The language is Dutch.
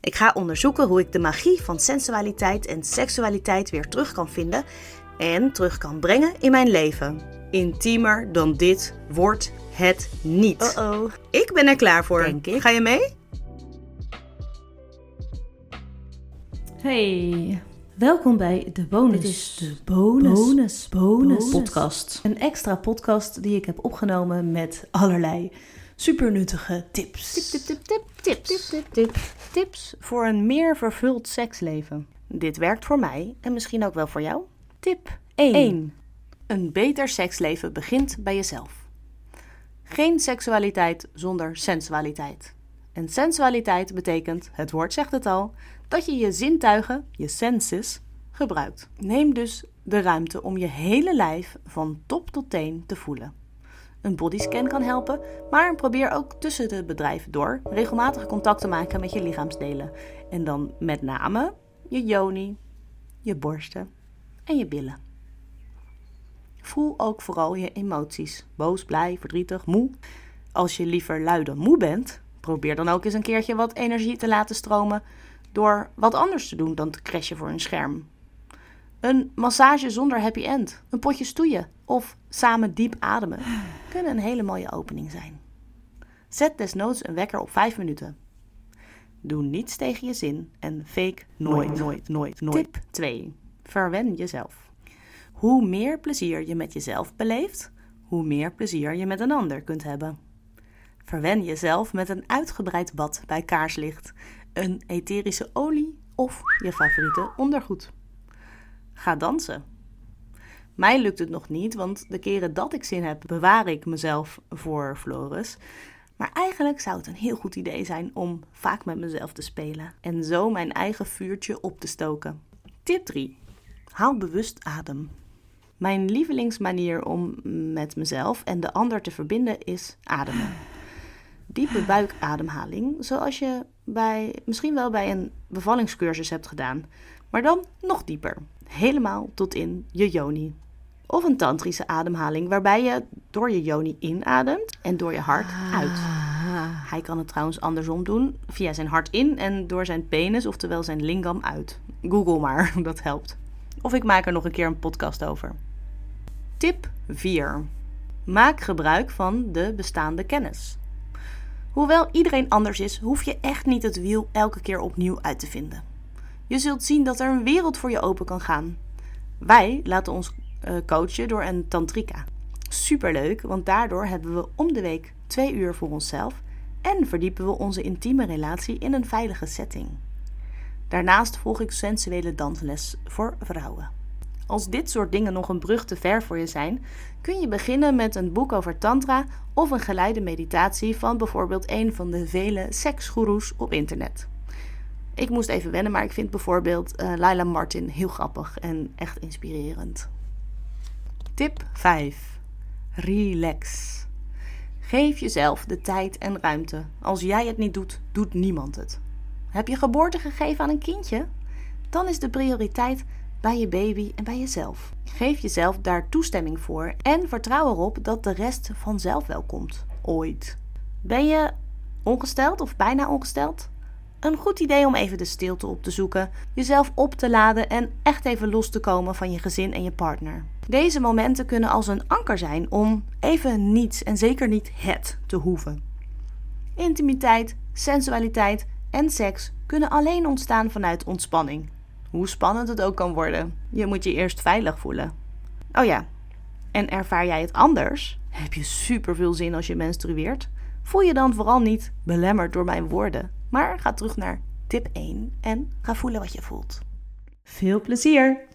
Ik ga onderzoeken hoe ik de magie van sensualiteit en seksualiteit weer terug kan vinden en terug kan brengen in mijn leven. Intiemer dan dit wordt het niet. Uh-oh. Ik ben er klaar voor. Denk ik. Ga je mee? Hey, welkom bij de bonus. Dit is de bonus, bonus, bonus, bonus. podcast. Een extra podcast die ik heb opgenomen met allerlei supernuttige tips. Tip, tip, tip, tip, tips. Tip, tip, tip. Tips voor een meer vervuld seksleven. Dit werkt voor mij en misschien ook wel voor jou. Tip 1. 1. Een beter seksleven begint bij jezelf. Geen seksualiteit zonder sensualiteit. En sensualiteit betekent, het woord zegt het al, dat je je zintuigen, je senses, gebruikt. Neem dus de ruimte om je hele lijf van top tot teen te voelen. Een bodyscan kan helpen, maar probeer ook tussen de bedrijven door regelmatig contact te maken met je lichaamsdelen. En dan met name je yoni, je borsten en je billen. Voel ook vooral je emoties. Boos, blij, verdrietig, moe. Als je liever lui dan moe bent, probeer dan ook eens een keertje wat energie te laten stromen door wat anders te doen dan te crashen voor een scherm. Een massage zonder happy end, een potje stoeien of samen diep ademen kunnen een hele mooie opening zijn. Zet desnoods een wekker op 5 minuten. Doe niets tegen je zin en fake nooit, nooit, nooit, nooit. Tip 2. Verwen jezelf. Hoe meer plezier je met jezelf beleeft, hoe meer plezier je met een ander kunt hebben. Verwen jezelf met een uitgebreid bad bij kaarslicht, een etherische olie of je favoriete ondergoed. Ga dansen. Mij lukt het nog niet, want de keren dat ik zin heb, bewaar ik mezelf voor Floris. Maar eigenlijk zou het een heel goed idee zijn om vaak met mezelf te spelen en zo mijn eigen vuurtje op te stoken. Tip 3. Haal bewust adem. Mijn lievelingsmanier om met mezelf en de ander te verbinden is ademen. Diepe buikademhaling, zoals je bij, misschien wel bij een bevallingscursus hebt gedaan, maar dan nog dieper. Helemaal tot in je yoni. Of een tantrische ademhaling waarbij je door je yoni inademt en door je hart uit. Hij kan het trouwens andersom doen, via zijn hart in en door zijn penis, oftewel zijn lingam uit. Google maar, dat helpt. Of ik maak er nog een keer een podcast over. Tip 4. Maak gebruik van de bestaande kennis. Hoewel iedereen anders is, hoef je echt niet het wiel elke keer opnieuw uit te vinden. Je zult zien dat er een wereld voor je open kan gaan. Wij laten ons eh, coachen door een tantrika. Superleuk, want daardoor hebben we om de week twee uur voor onszelf en verdiepen we onze intieme relatie in een veilige setting. Daarnaast volg ik sensuele dansles voor vrouwen. Als dit soort dingen nog een brug te ver voor je zijn, kun je beginnen met een boek over tantra of een geleide meditatie van bijvoorbeeld een van de vele seksgoeroes op internet. Ik moest even wennen, maar ik vind bijvoorbeeld eh, Laila Martin heel grappig en echt inspirerend. Tip 5. Relax. Geef jezelf de tijd en ruimte. Als jij het niet doet, doet niemand het. Heb je geboorte gegeven aan een kindje? Dan is de prioriteit bij je baby en bij jezelf. Geef jezelf daar toestemming voor en vertrouw erop dat de rest vanzelf wel komt. Ooit. Ben je ongesteld of bijna ongesteld? Een goed idee om even de stilte op te zoeken, jezelf op te laden en echt even los te komen van je gezin en je partner. Deze momenten kunnen als een anker zijn om even niets en zeker niet het te hoeven. Intimiteit, sensualiteit en seks kunnen alleen ontstaan vanuit ontspanning. Hoe spannend het ook kan worden, je moet je eerst veilig voelen. Oh ja, en ervaar jij het anders? Heb je superveel zin als je menstrueert? Voel je dan vooral niet belemmerd door mijn woorden, maar ga terug naar tip 1 en ga voelen wat je voelt. Veel plezier!